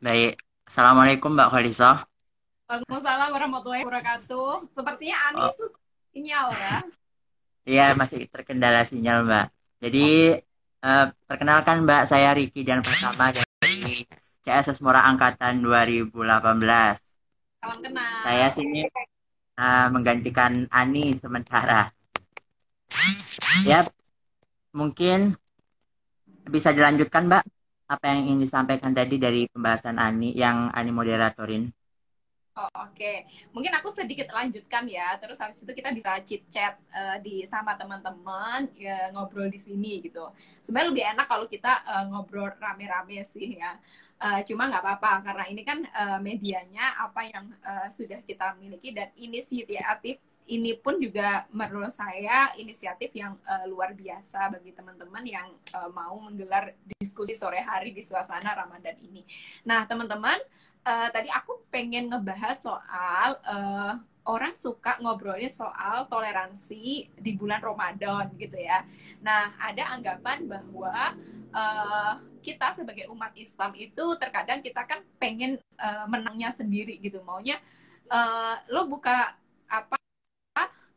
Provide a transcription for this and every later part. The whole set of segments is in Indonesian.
Baik. Assalamualaikum Mbak Khalisah. Waalaikumsalam warahmatullahi wabarakatuh. Sepertinya Ani Oh, susah sinyal ya. iya masih terkendala sinyal Mbak. Jadi eh, perkenalkan Mbak, saya Riki dan pertama dari CSS Mora Angkatan 2018. Salam kenal. Saya sini eh, menggantikan Ani sementara. Ya, mungkin bisa dilanjutkan Mbak apa yang ingin disampaikan tadi dari pembahasan Ani yang Ani moderatorin. Oh, Oke, Mungkin aku sedikit lanjutkan ya. Terus habis itu kita bisa chit chat eh, di sama teman-teman ya, ngobrol di sini gitu. Sebenarnya lebih enak kalau kita eh, ngobrol rame-rame sih ya. Eh, cuma nggak apa-apa karena ini kan eh, medianya apa yang eh, sudah kita miliki dan inisiatif ini pun juga menurut saya inisiatif yang eh, luar biasa bagi teman-teman yang eh, mau menggelar diskusi sore hari di suasana Ramadan ini. Nah, teman-teman eh, tadi aku pengen ngebahas soal eh, orang suka ngobrolnya soal toleransi di bulan Ramadan gitu ya. Nah, ada anggapan bahwa eh, kita sebagai umat Islam itu terkadang kita kan pengen eh, menangnya sendiri gitu. Maunya eh, lo buka apa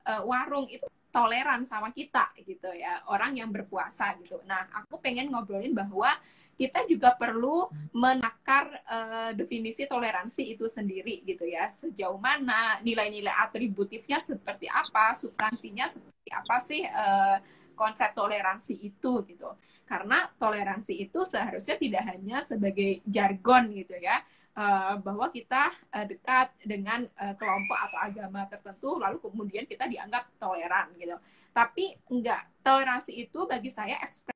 eh, warung itu toleran sama kita gitu ya orang yang berpuasa gitu. Nah aku pengen ngobrolin bahwa kita juga perlu menakar eh, definisi toleransi itu sendiri gitu ya. Sejauh mana nilai-nilai atributifnya seperti apa, substansinya seperti apa sih eh, konsep toleransi itu gitu. Karena toleransi itu seharusnya tidak hanya sebagai jargon gitu ya, eh, bahwa kita eh, dekat dengan eh, kelompok atau agama tertentu lalu kemudian kita dianggap toleran gitu. Tapi enggak, toleransi itu bagi saya ekspresi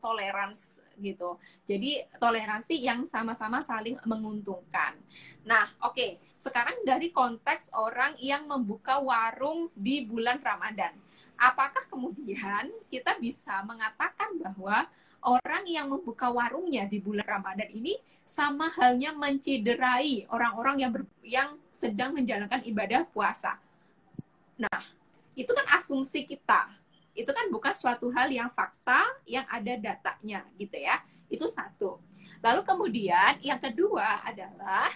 tolerance gitu. Jadi toleransi yang sama-sama saling menguntungkan. Nah, oke, sekarang dari konteks orang yang membuka warung di bulan Ramadan. Apakah kemudian kita bisa mengatakan bahwa orang yang membuka warungnya di bulan Ramadan ini sama halnya menciderai orang-orang yang ber- yang sedang menjalankan ibadah puasa? Nah, itu kan asumsi kita itu kan bukan suatu hal yang fakta yang ada datanya gitu ya. Itu satu. Lalu kemudian yang kedua adalah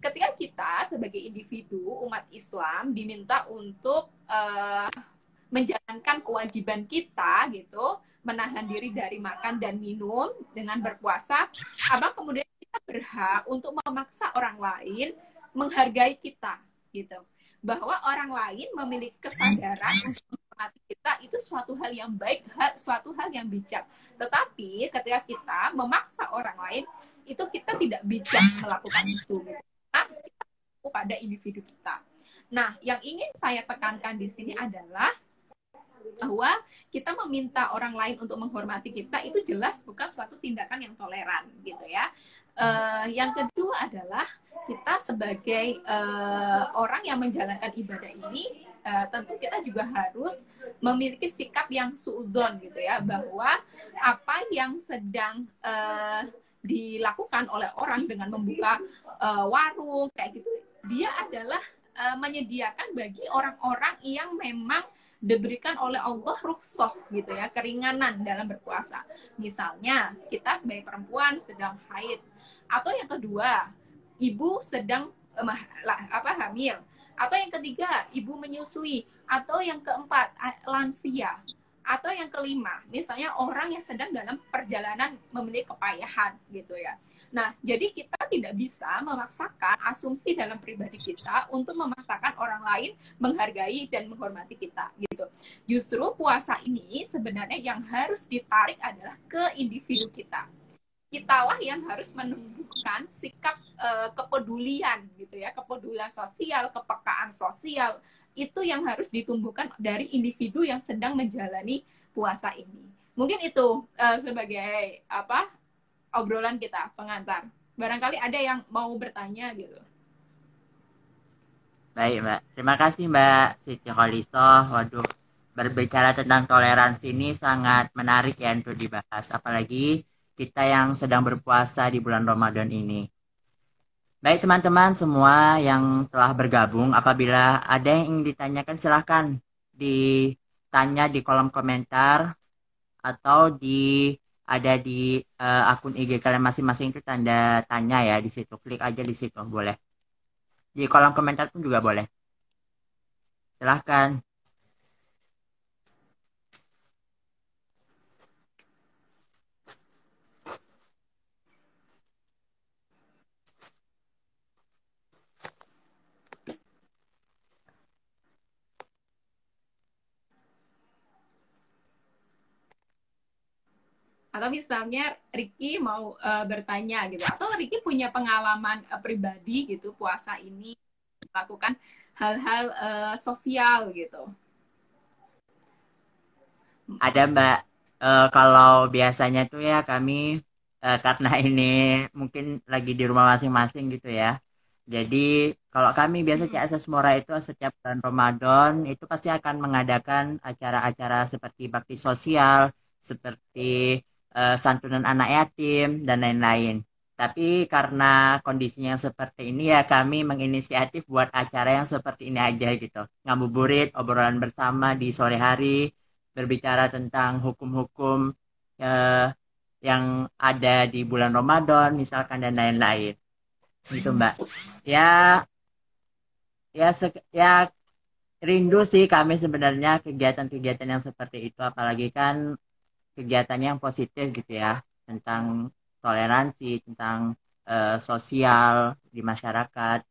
ketika kita sebagai individu umat Islam diminta untuk eh, menjalankan kewajiban kita gitu menahan diri dari makan dan minum dengan berpuasa apa kemudian kita berhak untuk memaksa orang lain menghargai kita gitu. Bahwa orang lain memiliki kesadaran untuk menghormati kita itu suatu hal yang baik, suatu hal yang bijak. Tetapi ketika kita memaksa orang lain, itu kita tidak bijak melakukan itu. Nah, kita pada individu kita. Nah, yang ingin saya tekankan di sini adalah bahwa kita meminta orang lain untuk menghormati kita itu jelas bukan suatu tindakan yang toleran gitu ya. Eh, yang kedua adalah kita sebagai eh, orang yang menjalankan ibadah ini eh, tentu kita juga harus memiliki sikap yang suudon gitu ya bahwa apa yang sedang eh, dilakukan oleh orang dengan membuka eh, warung kayak gitu dia adalah eh, menyediakan bagi orang-orang yang memang diberikan oleh Allah rukhsah gitu ya, keringanan dalam berpuasa. Misalnya, kita sebagai perempuan sedang haid atau yang kedua, ibu sedang apa hamil atau yang ketiga, ibu menyusui atau yang keempat, lansia atau yang kelima, misalnya orang yang sedang dalam perjalanan memiliki kepayahan gitu ya. Nah, jadi kita tidak bisa memaksakan asumsi dalam pribadi kita untuk memaksakan orang lain menghargai dan menghormati kita gitu. Justru puasa ini sebenarnya yang harus ditarik adalah ke individu kita. Kitalah yang harus menumbuhkan sikap eh, kepedulian gitu ya, kepedulian sosial, kepekaan sosial itu yang harus ditumbuhkan dari individu yang sedang menjalani puasa ini. Mungkin itu eh, sebagai apa obrolan kita pengantar. Barangkali ada yang mau bertanya gitu. Baik, Mbak. Terima kasih, Mbak Siti Kholisoh. Waduh, berbicara tentang toleransi ini sangat menarik ya untuk dibahas. Apalagi kita yang sedang berpuasa di bulan Ramadan ini. Baik teman-teman semua yang telah bergabung, apabila ada yang ingin ditanyakan silahkan ditanya di kolom komentar atau di ada di uh, akun IG kalian masing-masing itu tanda tanya ya di situ. Klik aja di situ boleh. Di kolom komentar pun juga boleh. Silahkan. Atau misalnya Ricky mau uh, bertanya gitu atau Ricky punya pengalaman uh, pribadi gitu puasa ini melakukan hal-hal uh, sosial gitu? Ada mbak. Uh, kalau biasanya tuh ya kami uh, karena ini mungkin lagi di rumah masing-masing gitu ya. Jadi kalau kami biasa CSS Mora itu setiap bulan Ramadan itu pasti akan mengadakan acara-acara seperti bakti sosial seperti uh, santunan anak yatim dan lain-lain. Tapi karena kondisinya seperti ini ya kami menginisiatif buat acara yang seperti ini aja gitu. Ngabuburit, obrolan bersama di sore hari, berbicara tentang hukum-hukum uh, yang ada di bulan Ramadan misalkan dan lain-lain. Gitu Mbak. Ya ya ya rindu sih kami sebenarnya kegiatan-kegiatan yang seperti itu apalagi kan kegiatannya yang positif gitu ya tentang toleransi tentang uh, sosial di masyarakat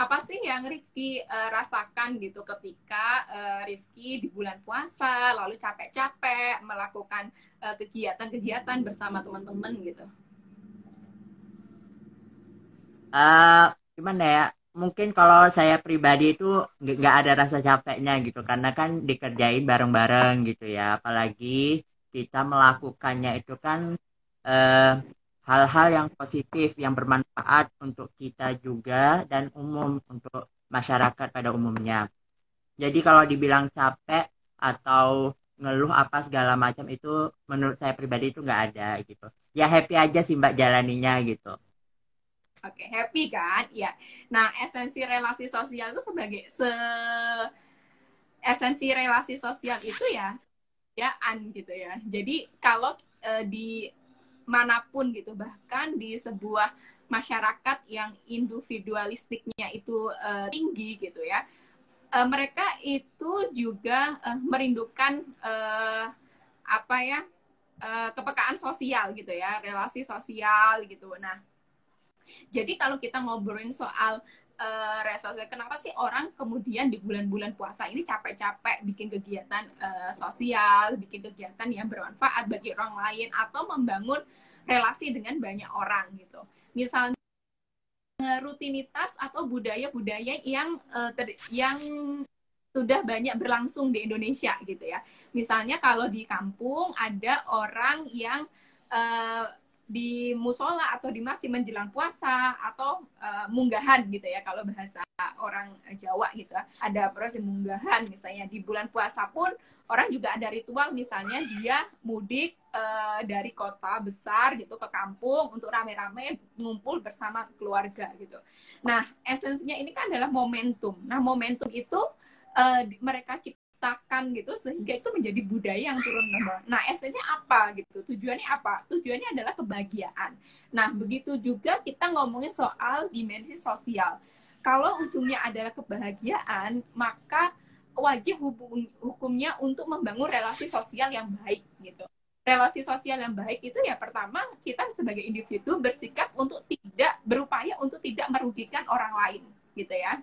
apa sih yang Rifki uh, rasakan gitu ketika uh, Rifki di bulan puasa lalu capek-capek melakukan kegiatan-kegiatan uh, bersama teman-teman gitu? Uh, gimana ya? Mungkin kalau saya pribadi itu nggak ada rasa capeknya gitu. Karena kan dikerjain bareng-bareng gitu ya. Apalagi kita melakukannya itu kan eh, hal-hal yang positif yang bermanfaat untuk kita juga dan umum untuk masyarakat pada umumnya. Jadi kalau dibilang capek atau ngeluh apa segala macam itu menurut saya pribadi itu nggak ada gitu. Ya happy aja sih mbak jalaninya gitu Oke, okay, happy kan? Ya. Nah, esensi relasi sosial itu sebagai se esensi relasi sosial itu ya ya an gitu ya. Jadi kalau e, di mana pun gitu, bahkan di sebuah masyarakat yang individualistiknya itu e, tinggi gitu ya, e, mereka itu juga e, merindukan e, apa ya e, kepekaan sosial gitu ya, relasi sosial gitu. Nah jadi kalau kita ngobrolin soal uh, kenapa sih orang kemudian di bulan-bulan puasa ini capek-capek bikin kegiatan uh, sosial, bikin kegiatan yang bermanfaat bagi orang lain atau membangun relasi dengan banyak orang gitu. Misalnya rutinitas atau budaya-budaya yang uh, ter, yang sudah banyak berlangsung di Indonesia gitu ya. Misalnya kalau di kampung ada orang yang uh, di musola atau di masjid menjelang puasa atau uh, munggahan gitu ya kalau bahasa orang Jawa gitu ya. ada proses munggahan misalnya di bulan puasa pun orang juga ada ritual misalnya dia mudik uh, dari kota besar gitu ke kampung untuk rame-rame ngumpul bersama keluarga gitu. Nah, esensinya ini kan adalah momentum. Nah, momentum itu uh, mereka cipta ciptakan gitu sehingga itu menjadi budaya yang turun temurun. Nah, esennya apa gitu? Tujuannya apa? Tujuannya adalah kebahagiaan. Nah, begitu juga kita ngomongin soal dimensi sosial. Kalau ujungnya adalah kebahagiaan, maka wajib hubung, hukumnya untuk membangun relasi sosial yang baik gitu. Relasi sosial yang baik itu ya pertama kita sebagai individu bersikap untuk tidak berupaya untuk tidak merugikan orang lain gitu ya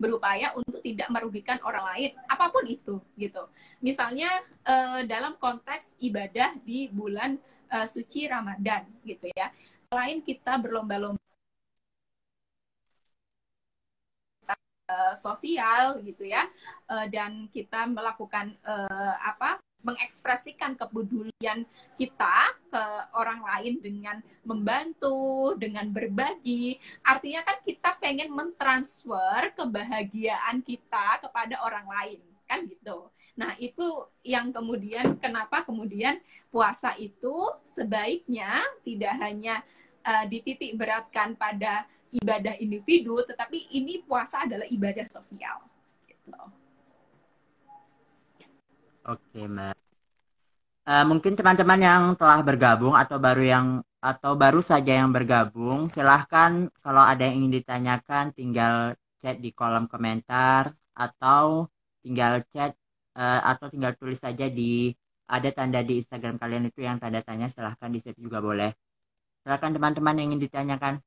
berupaya untuk tidak merugikan orang lain apa pun itu gitu. Misalnya uh, dalam konteks ibadah di bulan uh, suci Ramadan gitu ya. Selain kita berlomba-lomba uh, sosial gitu ya dan kita melakukan apa mengekspresikan kepedulian kita ke orang lain dengan membantu, dengan berbagi. Artinya kan kita pengen mentransfer kebahagiaan kita kepada orang lain, kan gitu. Nah, itu yang kemudian kenapa kemudian puasa itu sebaiknya tidak hanya uh, dititik beratkan pada ibadah individu, tetapi ini puasa adalah ibadah sosial. Gitu. Oke, Mbak. Uh, mungkin teman-teman yang telah bergabung atau baru yang atau baru saja yang bergabung, silahkan kalau ada yang ingin ditanyakan tinggal chat di kolom komentar atau tinggal chat uh, atau tinggal tulis saja di ada tanda di Instagram kalian itu yang tanda tanya silahkan di save juga boleh. Silahkan teman-teman yang ingin ditanyakan.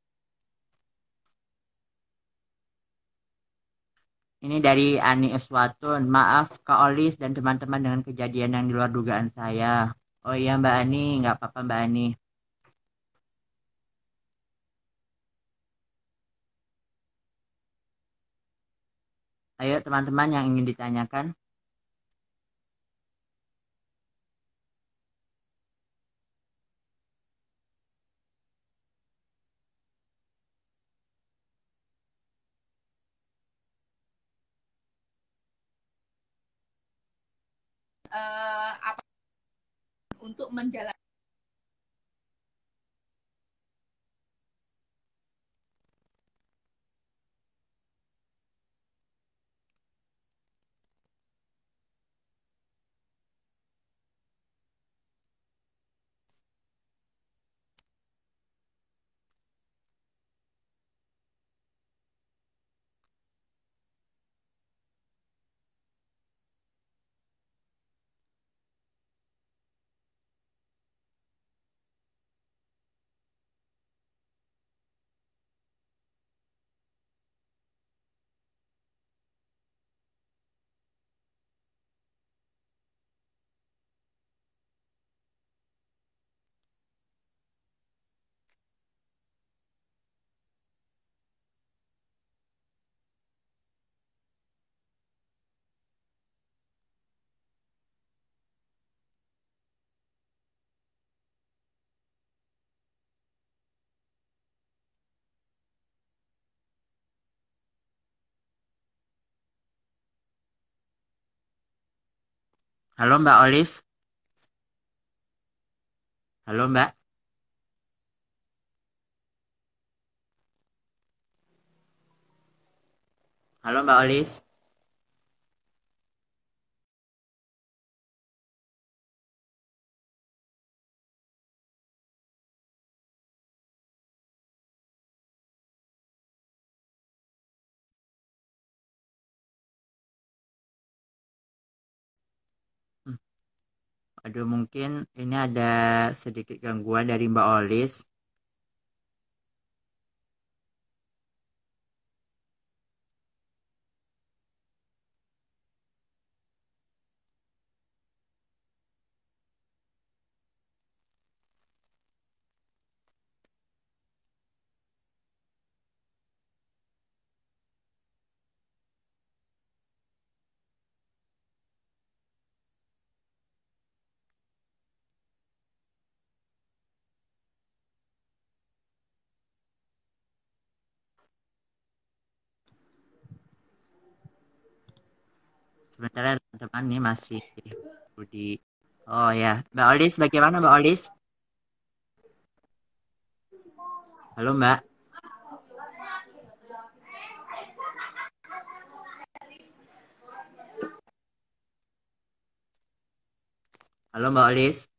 Ini dari Ani Eswatun. Maaf Kak Olis dan teman-teman dengan kejadian yang di luar dugaan saya. Oh iya Mbak Ani, nggak apa-apa Mbak Ani. Ayo teman-teman yang ingin ditanyakan. Uh, apa untuk menjalani Halo Mbak Olis. Halo Mbak. Halo Mbak Olis. Aduh mungkin ini ada sedikit gangguan dari Mbak Olis. Sebenarnya teman-teman ini masih di oh ya. Mbak Olis bagaimana Mbak Olis? Halo Mbak. Halo Mbak Olis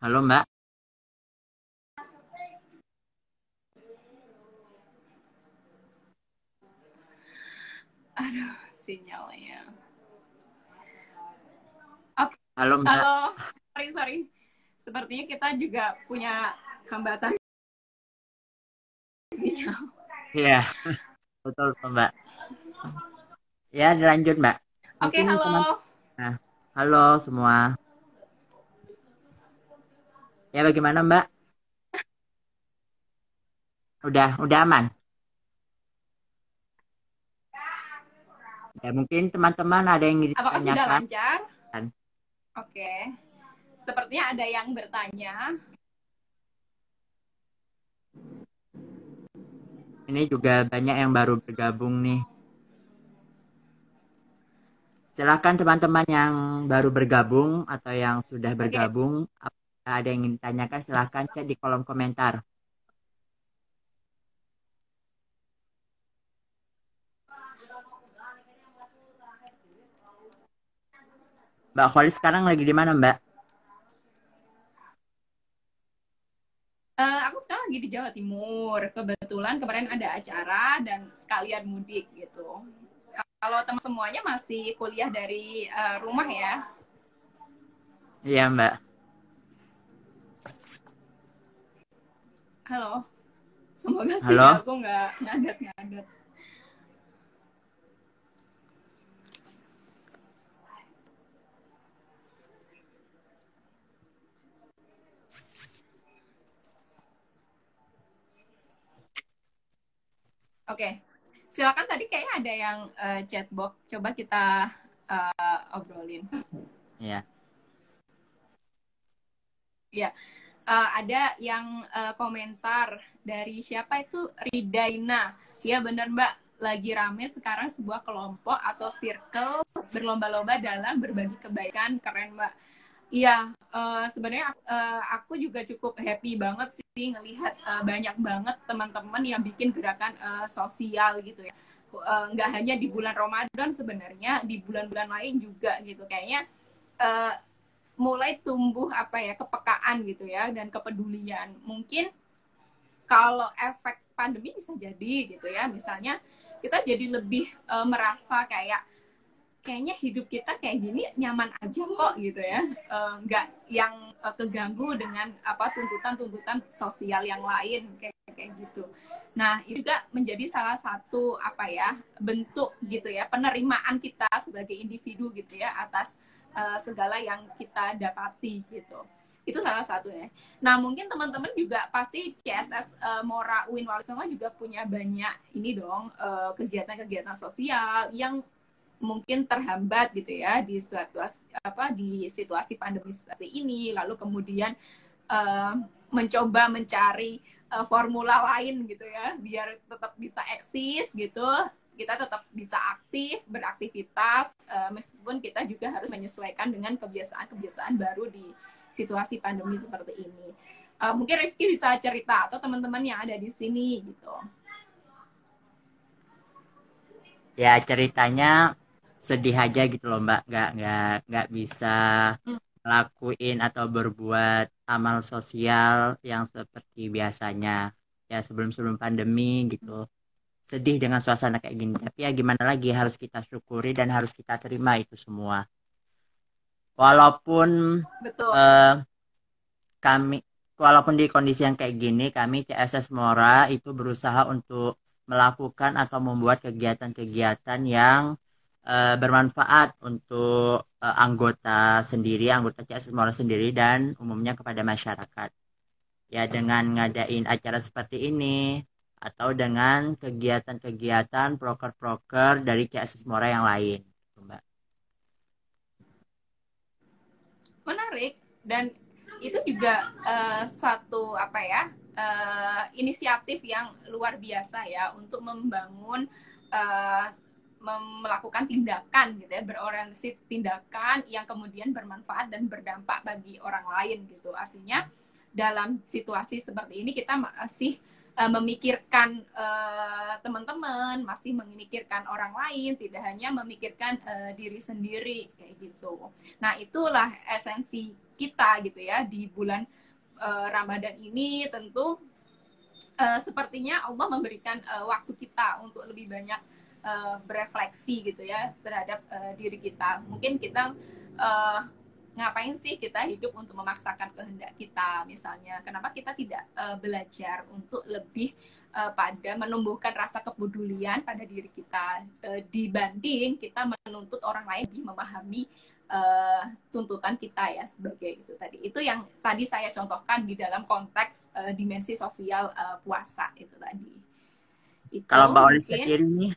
Halo Mbak. Aduh, sinyalnya. Oke. Okay. Halo Mbak. Halo. Sorry, sorry. Sepertinya kita juga punya hambatan sinyal. Iya. Betul, Mbak. Ya, dilanjut, Mbak. Oke, okay, halo. Teman... Nah, halo semua. Ya bagaimana Mbak? Udah, udah aman? Ya mungkin teman-teman ada yang ingin Apakah sudah lancar? Oke. Sepertinya ada yang bertanya. Ini juga banyak yang baru bergabung nih. Silahkan teman-teman yang baru bergabung atau yang sudah bergabung, okay. Ada yang ingin ditanyakan silahkan cek di kolom komentar. Mbak Kholis sekarang lagi di mana Mbak? Uh, aku sekarang lagi di Jawa Timur. Kebetulan kemarin ada acara dan sekalian mudik gitu. Kalau teman semuanya masih kuliah dari uh, rumah ya? Iya Mbak. Halo. Semoga sih aku nggak ngadet-ngadet. Oke, okay. silakan tadi kayaknya ada yang uh, chatbox. Coba kita uh, obrolin. Iya. Yeah. Iya. Yeah. Uh, ada yang uh, komentar dari siapa itu Ridaina. Ya benar Mbak, lagi rame sekarang sebuah kelompok atau circle berlomba-lomba dalam berbagi kebaikan. Keren Mbak Iya, uh, sebenarnya uh, aku juga cukup happy banget sih ngelihat uh, banyak banget teman-teman yang bikin gerakan uh, sosial gitu ya. Uh, nggak hanya di bulan Ramadan sebenarnya, di bulan-bulan lain juga gitu. Kayaknya uh, mulai tumbuh apa ya kepekaan gitu ya dan kepedulian. Mungkin kalau efek pandemi bisa jadi gitu ya. Misalnya kita jadi lebih uh, merasa kayak kayaknya hidup kita kayak gini nyaman aja kok gitu ya uh, nggak yang uh, keganggu dengan apa tuntutan-tuntutan sosial yang lain kayak kayak gitu nah itu juga menjadi salah satu apa ya bentuk gitu ya penerimaan kita sebagai individu gitu ya atas uh, segala yang kita dapati gitu. Itu salah satunya. Nah mungkin teman-teman juga pasti CSS uh, Mora Uin Walisongo juga punya banyak ini dong kegiatan-kegiatan uh, sosial yang mungkin terhambat gitu ya di suatu apa di situasi pandemi seperti ini. Lalu kemudian uh, mencoba mencari uh, formula lain gitu ya biar tetap bisa eksis gitu kita tetap bisa aktif beraktivitas uh, meskipun kita juga harus menyesuaikan dengan kebiasaan-kebiasaan baru di situasi pandemi seperti ini. Uh, mungkin Rifki bisa cerita atau teman-teman yang ada di sini gitu. Ya ceritanya sedih aja gitu loh mbak. Nggak nggak nggak bisa lakuin atau berbuat amal sosial yang seperti biasanya. Ya sebelum sebelum pandemi gitu sedih dengan suasana kayak gini tapi ya gimana lagi harus kita syukuri dan harus kita terima itu semua walaupun Betul. Uh, kami walaupun di kondisi yang kayak gini kami CSS Mora itu berusaha untuk melakukan atau membuat kegiatan-kegiatan yang uh, bermanfaat untuk uh, anggota sendiri, anggota CS Mora sendiri dan umumnya kepada masyarakat. Ya dengan ngadain acara seperti ini atau dengan kegiatan-kegiatan proker-proker dari CS Mora yang lain, gitu, Mbak. Menarik dan itu juga uh, satu apa ya uh, inisiatif yang luar biasa ya untuk membangun uh, melakukan tindakan gitu ya berorientasi tindakan yang kemudian bermanfaat dan berdampak bagi orang lain gitu artinya dalam situasi seperti ini kita masih memikirkan uh, teman-teman masih memikirkan orang lain tidak hanya memikirkan uh, diri sendiri kayak gitu nah itulah esensi kita gitu ya di bulan uh, Ramadan ini tentu uh, sepertinya Allah memberikan uh, waktu kita untuk lebih banyak uh, berefleksi gitu ya terhadap uh, diri kita. Mungkin kita uh, ngapain sih kita hidup untuk memaksakan kehendak kita misalnya? Kenapa kita tidak uh, belajar untuk lebih uh, pada menumbuhkan rasa kepedulian pada diri kita? Uh, dibanding kita menuntut orang lain lebih memahami uh, tuntutan kita ya sebagai itu tadi. Itu yang tadi saya contohkan di dalam konteks uh, dimensi sosial uh, puasa itu tadi. Itu kalau mbak Oli sendiri nih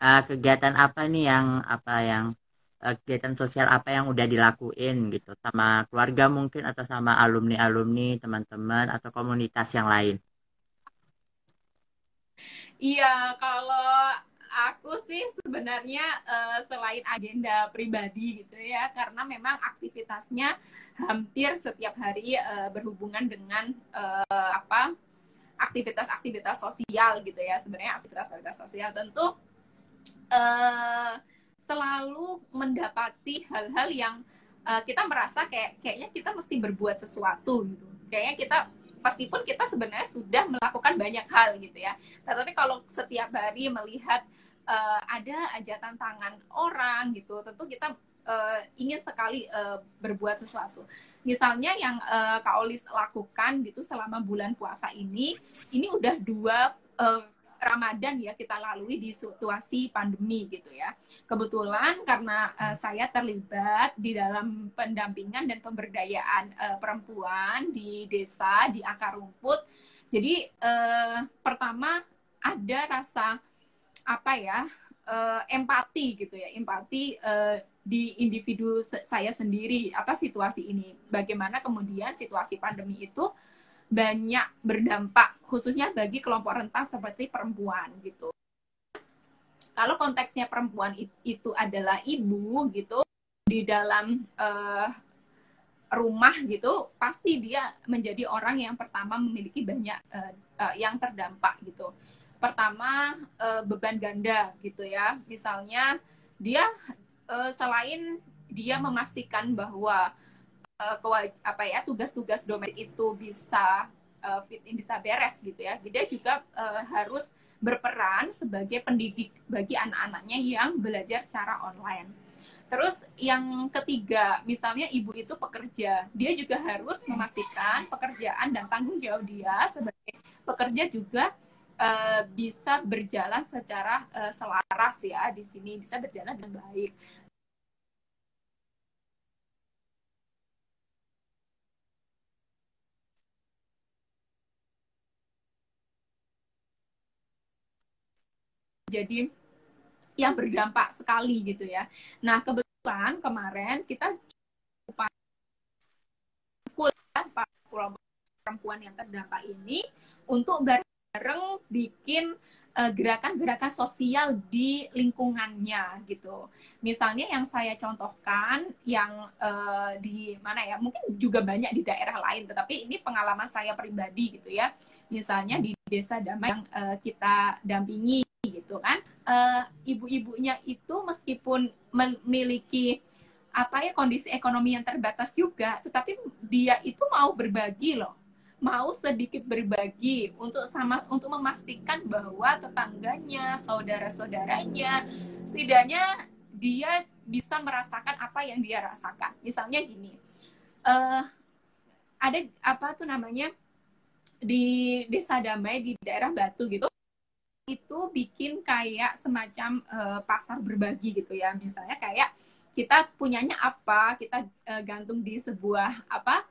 uh, kegiatan apa nih yang apa yang uh, kegiatan sosial apa yang udah dilakuin gitu sama keluarga mungkin atau sama alumni alumni teman-teman atau komunitas yang lain iya kalau aku sih sebenarnya uh, selain agenda pribadi gitu ya, karena memang aktivitasnya hampir setiap hari uh, berhubungan dengan uh, apa aktivitas-aktivitas sosial gitu ya. Sebenarnya aktivitas-aktivitas sosial tentu uh, selalu mendapati hal-hal yang uh, kita merasa kayak kayaknya kita mesti berbuat sesuatu gitu. Kayaknya kita meskipun kita sebenarnya sudah melakukan banyak hal gitu ya. Tetapi kalau setiap hari melihat uh, ada aja tantangan orang gitu, tentu kita uh, ingin sekali uh, berbuat sesuatu. Misalnya yang uh, Kak Olis lakukan gitu selama bulan puasa ini, ini udah dua uh, Ramadan ya kita lalui di situasi pandemi gitu ya. Kebetulan karena uh, saya terlibat di dalam pendampingan dan pemberdayaan uh, perempuan di desa di akar rumput. Jadi uh, pertama ada rasa apa ya uh, empati gitu ya empati uh, di individu saya sendiri atas situasi ini. Bagaimana kemudian situasi pandemi itu banyak berdampak khususnya bagi kelompok rentan seperti perempuan gitu. Kalau konteksnya perempuan itu adalah ibu gitu di dalam uh, rumah gitu pasti dia menjadi orang yang pertama memiliki banyak uh, uh, yang terdampak gitu. Pertama uh, beban ganda gitu ya. Misalnya dia uh, selain dia memastikan bahwa uh, apa ya tugas-tugas domestik itu bisa uh, fit bisa beres gitu ya. Dia juga uh, harus berperan sebagai pendidik bagi anak-anaknya yang belajar secara online. Terus yang ketiga, misalnya ibu itu pekerja, dia juga harus memastikan pekerjaan dan tanggung jawab dia sebagai pekerja juga uh, bisa berjalan secara uh, selaras ya di sini bisa berjalan dengan baik. Jadi yang berdampak sekali gitu ya. Nah kebetulan kemarin kita kelompok perempuan yang terdampak ini untuk bareng bikin eh, gerakan-gerakan uh, sosial di lingkungannya gitu. Misalnya yang saya contohkan yang uh, di mana ya, mungkin juga banyak di daerah lain, tetapi ini pengalaman saya pribadi gitu ya. Misalnya di desa damai yang uh, kita dampingi gitu kan. Uh, ibu-ibunya itu meskipun memiliki apa ya kondisi ekonomi yang terbatas juga tetapi dia itu mau berbagi loh. Mau sedikit berbagi untuk sama untuk memastikan bahwa tetangganya saudara-saudaranya setidaknya dia bisa merasakan apa yang dia rasakan. Misalnya gini uh, ada apa tuh namanya di desa damai di daerah Batu gitu itu bikin kayak semacam uh, pasar berbagi gitu ya. Misalnya kayak kita punyanya apa kita uh, gantung di sebuah apa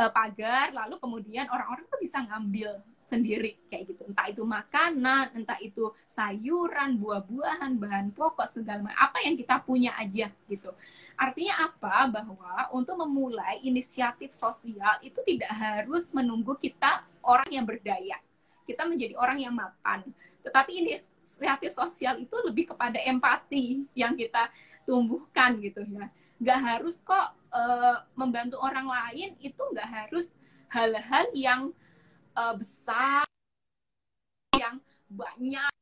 uh, pagar lalu kemudian orang-orang tuh bisa ngambil sendiri kayak gitu. Entah itu makanan entah itu sayuran buah-buahan bahan pokok segala macam. Apa yang kita punya aja gitu. Artinya apa? Bahwa untuk memulai inisiatif sosial itu tidak harus menunggu kita orang yang berdaya kita menjadi orang yang mapan. Tetapi ini inisiatif sosial itu lebih kepada empati yang kita tumbuhkan gitu ya. Gak harus kok uh, membantu orang lain itu gak harus hal-hal yang uh, besar, yang banyak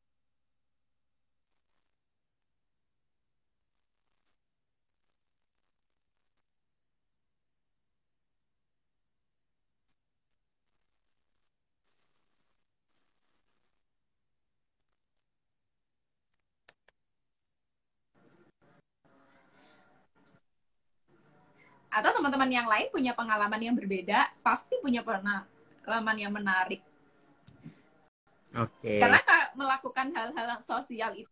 atau teman-teman yang lain punya pengalaman yang berbeda, pasti punya pengalaman yang menarik. Oke. Okay. Karena melakukan hal-hal sosial itu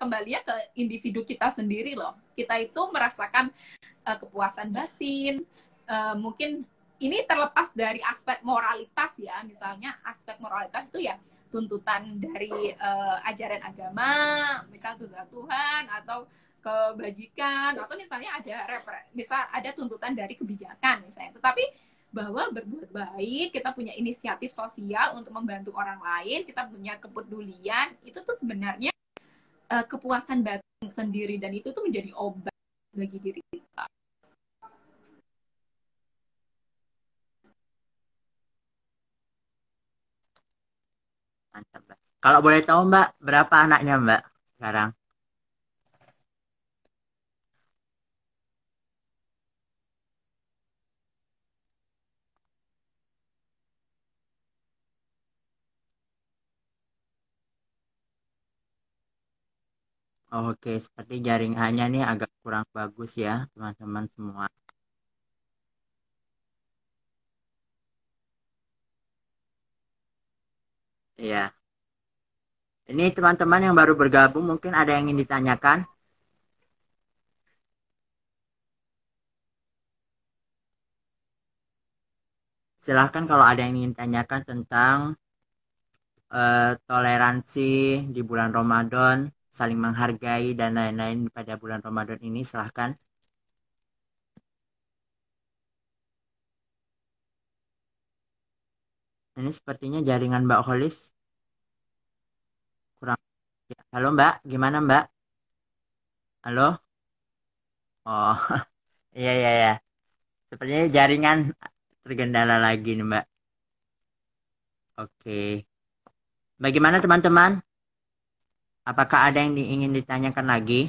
kembali ke individu kita sendiri loh. Kita itu merasakan uh, kepuasan batin, uh, mungkin ini terlepas dari aspek moralitas ya, misalnya aspek moralitas itu ya tuntutan dari uh, ajaran agama, misal tuntutan Tuhan atau kebajikan atau misalnya ada bisa ada tuntutan dari kebijakan misalnya. Tetapi bahwa berbuat baik, kita punya inisiatif sosial untuk membantu orang lain, kita punya kepedulian, itu tuh sebenarnya uh, kepuasan batin sendiri dan itu tuh menjadi obat bagi diri kita. Mantap, Mbak. Kalau boleh tahu, Mbak, berapa anaknya, Mbak, sekarang? Oke, seperti jaringannya nih agak kurang bagus ya, teman-teman semua. Iya. Ini teman-teman yang baru bergabung mungkin ada yang ingin ditanyakan. Silahkan kalau ada yang ingin tanyakan tentang uh, toleransi di bulan Ramadan saling menghargai dan lain-lain pada bulan Ramadan ini silahkan ini sepertinya jaringan Mbak Holis kurang. Halo Mbak. Gimana Mbak? Halo? Oh iya iya iya. Sepertinya jaringan tergendala lagi nih Mbak. Oke. Bagaimana teman-teman? Apakah ada yang ingin ditanyakan lagi?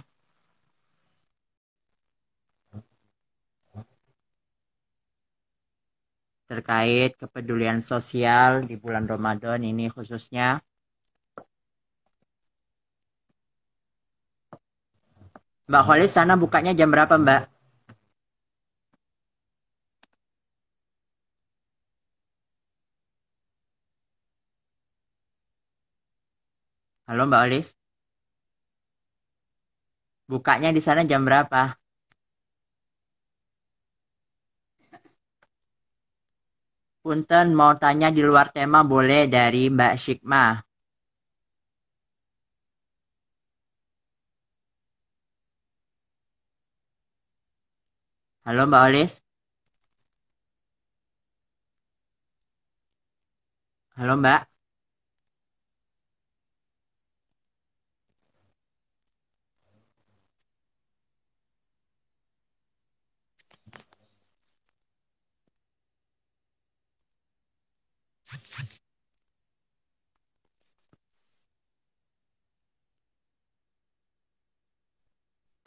Terkait kepedulian sosial di bulan Ramadan ini khususnya. Mbak Kholis sana bukanya jam berapa Mbak? Halo Mbak Olis? Bukanya di sana jam berapa? Punten mau tanya di luar tema boleh dari Mbak Shikma. Halo Mbak Olis. Halo Mbak.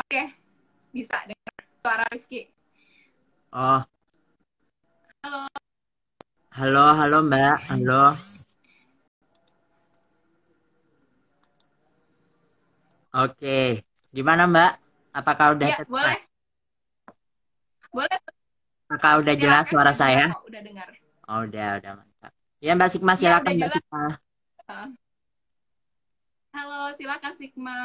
Oke, bisa dengar suara Rizky. Oh. Halo. Halo, halo Mbak. Halo. Oke, gimana Mbak? Apakah udah ya, boleh. Boleh. Apakah udah jelas suara saya? Udah dengar. Oh, udah, udah mantap. Ya Mbak Sikma iya, silakan ya, Mbak Sikma. Halo, silakan Sikma.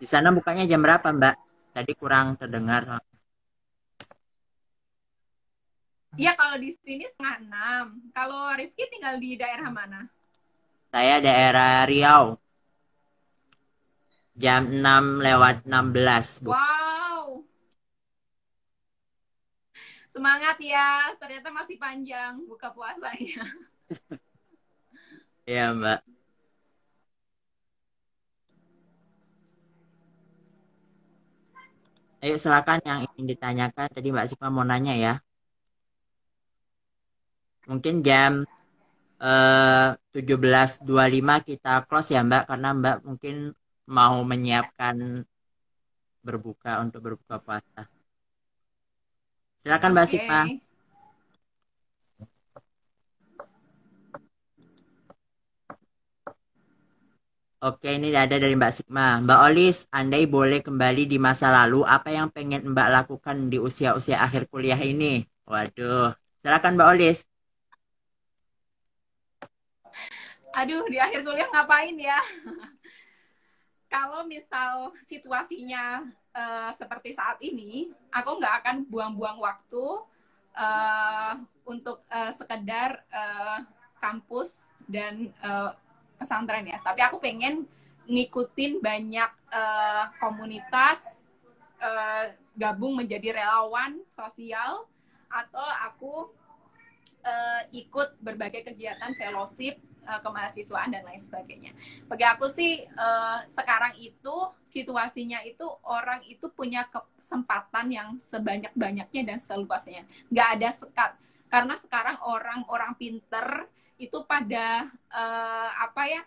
Di sana bukanya jam berapa Mbak? Tadi kurang terdengar. Iya kalau di sini setengah enam. Kalau Rifki tinggal di daerah mana? Saya daerah Riau jam 6 lewat 16. Bu. Wow. Semangat ya, ternyata masih panjang buka puasanya. Iya, Mbak. Ayo silakan yang ingin ditanyakan. Tadi Mbak Sikma mau nanya ya. Mungkin jam eh, 17.25 kita close ya Mbak. Karena Mbak mungkin mau menyiapkan berbuka untuk berbuka puasa. Silakan Mbak okay. Sikma. Oke, ini ada dari Mbak Sikma. Mbak Olis, andai boleh kembali di masa lalu, apa yang pengen Mbak lakukan di usia-usia akhir kuliah ini? Waduh, silakan Mbak Olis. Aduh, di akhir kuliah ngapain ya? kalau misal situasinya uh, seperti saat ini, aku nggak akan buang-buang waktu uh, untuk uh, sekedar uh, kampus dan uh, pesantren ya. Tapi aku pengen ngikutin banyak uh, komunitas, uh, gabung menjadi relawan sosial, atau aku uh, ikut berbagai kegiatan fellowship uh, kemahasiswaan dan lain sebagainya. Bagi aku sih uh, sekarang itu situasinya itu orang itu punya kesempatan yang sebanyak-banyaknya dan seluasnya. Nggak ada sekat karena sekarang orang-orang pinter itu pada uh, apa ya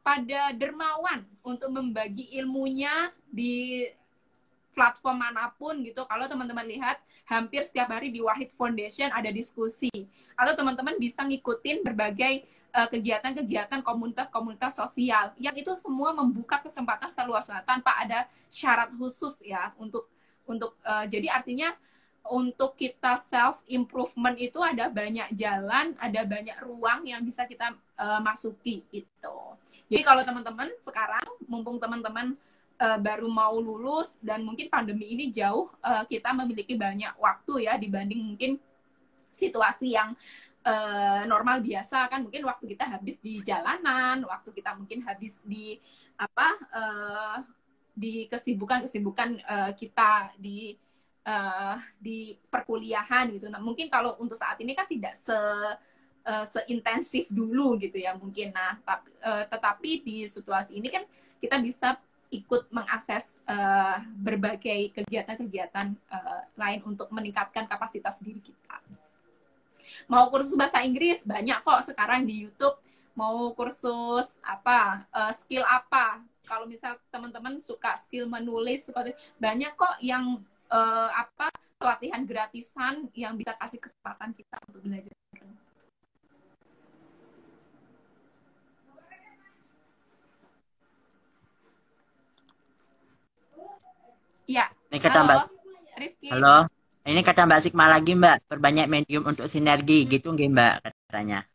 pada dermawan untuk membagi ilmunya di platform mana pun gitu. Kalau teman-teman lihat, hampir setiap hari di Wahid Foundation ada diskusi. Atau teman-teman bisa ngikutin berbagai eh, kegiatan-kegiatan komunitas-komunitas sosial. Yang itu semua membuka kesempatan seluas-luasnya tanpa ada syarat khusus ya untuk untuk uh, jadi artinya untuk kita self improvement itu ada banyak jalan, ada banyak ruang yang bisa kita uh, masuki itu. Jadi kalau teman-teman sekarang mumpung teman-teman uh, baru mau lulus dan mungkin pandemi ini jauh uh, kita memiliki banyak waktu ya dibanding mungkin situasi yang uh, normal biasa kan mungkin waktu kita habis di jalanan, waktu kita mungkin habis di apa uh, di kesibukan-kesibukan uh, kita di uh, di perkuliahan gitu. Nah, mungkin kalau untuk saat ini kan tidak se uh, seintensif dulu gitu ya mungkin. Nah, tapi, uh, tetapi di situasi ini kan kita bisa ikut mengakses uh, berbagai kegiatan-kegiatan uh, lain untuk meningkatkan kapasitas diri kita. Mau kursus bahasa Inggris banyak kok sekarang di YouTube. Mau kursus apa uh, skill apa? Kalau misal teman-teman suka skill menulis, suka banyak kok yang uh, apa pelatihan gratisan yang bisa kasih kesempatan kita untuk belajar. Iya. Ini kata Halo, Mbak. Rifki. Halo. Ini kata Mbak Sikma lagi Mbak, perbanyak medium untuk sinergi gitu nggih Mbak katanya.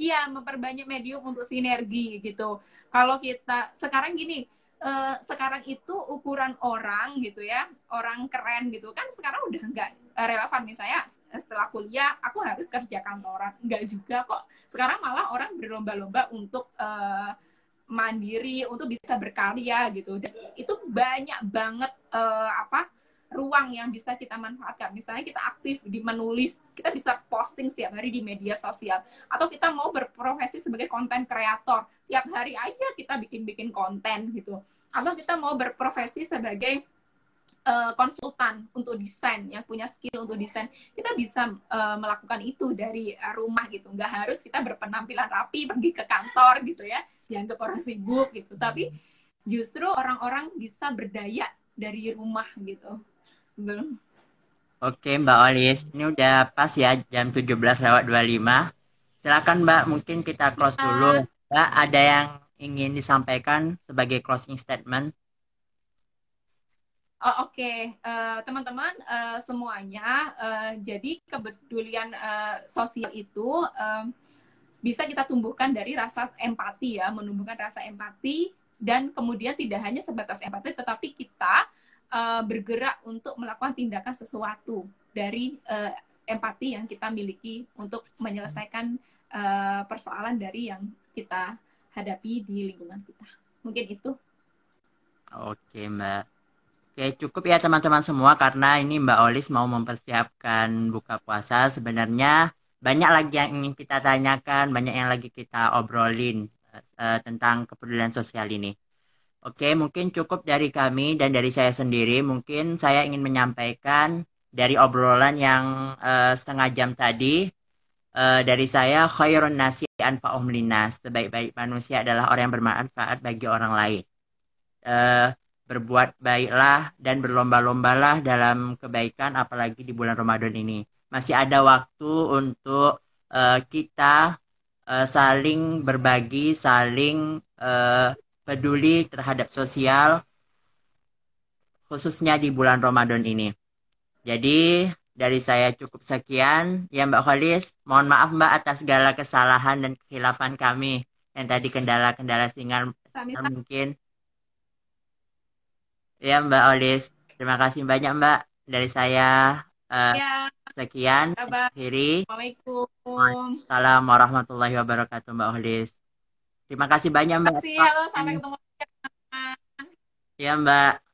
Iya, memperbanyak medium untuk sinergi gitu. Kalau kita sekarang gini, uh, sekarang itu ukuran orang gitu ya, orang keren gitu kan sekarang udah nggak relevan misalnya setelah kuliah aku harus kerja kantoran, nggak juga kok. Sekarang malah orang berlomba-lomba untuk uh, mandiri untuk bisa berkarya gitu. Dan itu banyak banget uh, apa ruang yang bisa kita manfaatkan. Misalnya kita aktif di menulis kita bisa posting setiap hari di media sosial. Atau kita mau berprofesi sebagai konten kreator tiap hari aja kita bikin-bikin konten gitu. Atau kita mau berprofesi sebagai uh, konsultan untuk desain yang punya skill untuk desain kita bisa uh, melakukan itu dari uh, rumah gitu nggak harus kita berpenampilan rapi pergi ke kantor gitu ya dianggap orang sibuk gitu tapi justru orang-orang bisa berdaya dari rumah gitu belum Oke Mbak Olis, ini udah pas ya jam 17 lewat 25. Silakan Mbak, mungkin kita close dulu. Mbak, ada yang ingin disampaikan sebagai closing statement? Oh, Oke, okay. uh, eh, teman-teman uh, semuanya, uh, jadi kepedulian uh, sosial itu uh, bisa kita tumbuhkan dari rasa empati ya, menumbuhkan rasa empati dan kemudian tidak hanya sebatas empati, tetapi kita uh, bergerak untuk melakukan tindakan sesuatu dari uh, empati yang kita miliki untuk menyelesaikan uh, persoalan dari yang kita hadapi di lingkungan kita. Mungkin itu. Oke, Mbak. Oke, cukup ya teman-teman semua karena ini Mbak Olis mau mempersiapkan buka puasa. Sebenarnya banyak lagi yang ingin kita tanyakan, banyak yang lagi kita obrolin uh, tentang kepedulian sosial ini. Oke, mungkin cukup dari kami dan dari saya sendiri. Mungkin saya ingin menyampaikan dari obrolan yang uh, setengah jam tadi. Uh, dari saya, khairun nasi anfa'um linas. Sebaik-baik manusia adalah orang yang bermanfaat bagi orang lain. Uh, berbuat baiklah dan berlomba-lombalah dalam kebaikan apalagi di bulan Ramadan ini. Masih ada waktu untuk uh, kita uh, saling berbagi, saling uh, peduli terhadap sosial khususnya di bulan Ramadan ini. Jadi dari saya cukup sekian. Ya Mbak Kholis, mohon maaf Mbak atas segala kesalahan dan kekhilafan kami yang tadi kendala-kendala singal mungkin Ya Mbak Olis, terima kasih banyak Mbak dari saya. Uh, ya. Sekian. Akhiri. Assalamualaikum. Assalamualaikum warahmatullahi wabarakatuh Mbak Olis. Terima kasih banyak Mbak. Terima kasih. Halo, sampai ketemu. Ya Mbak.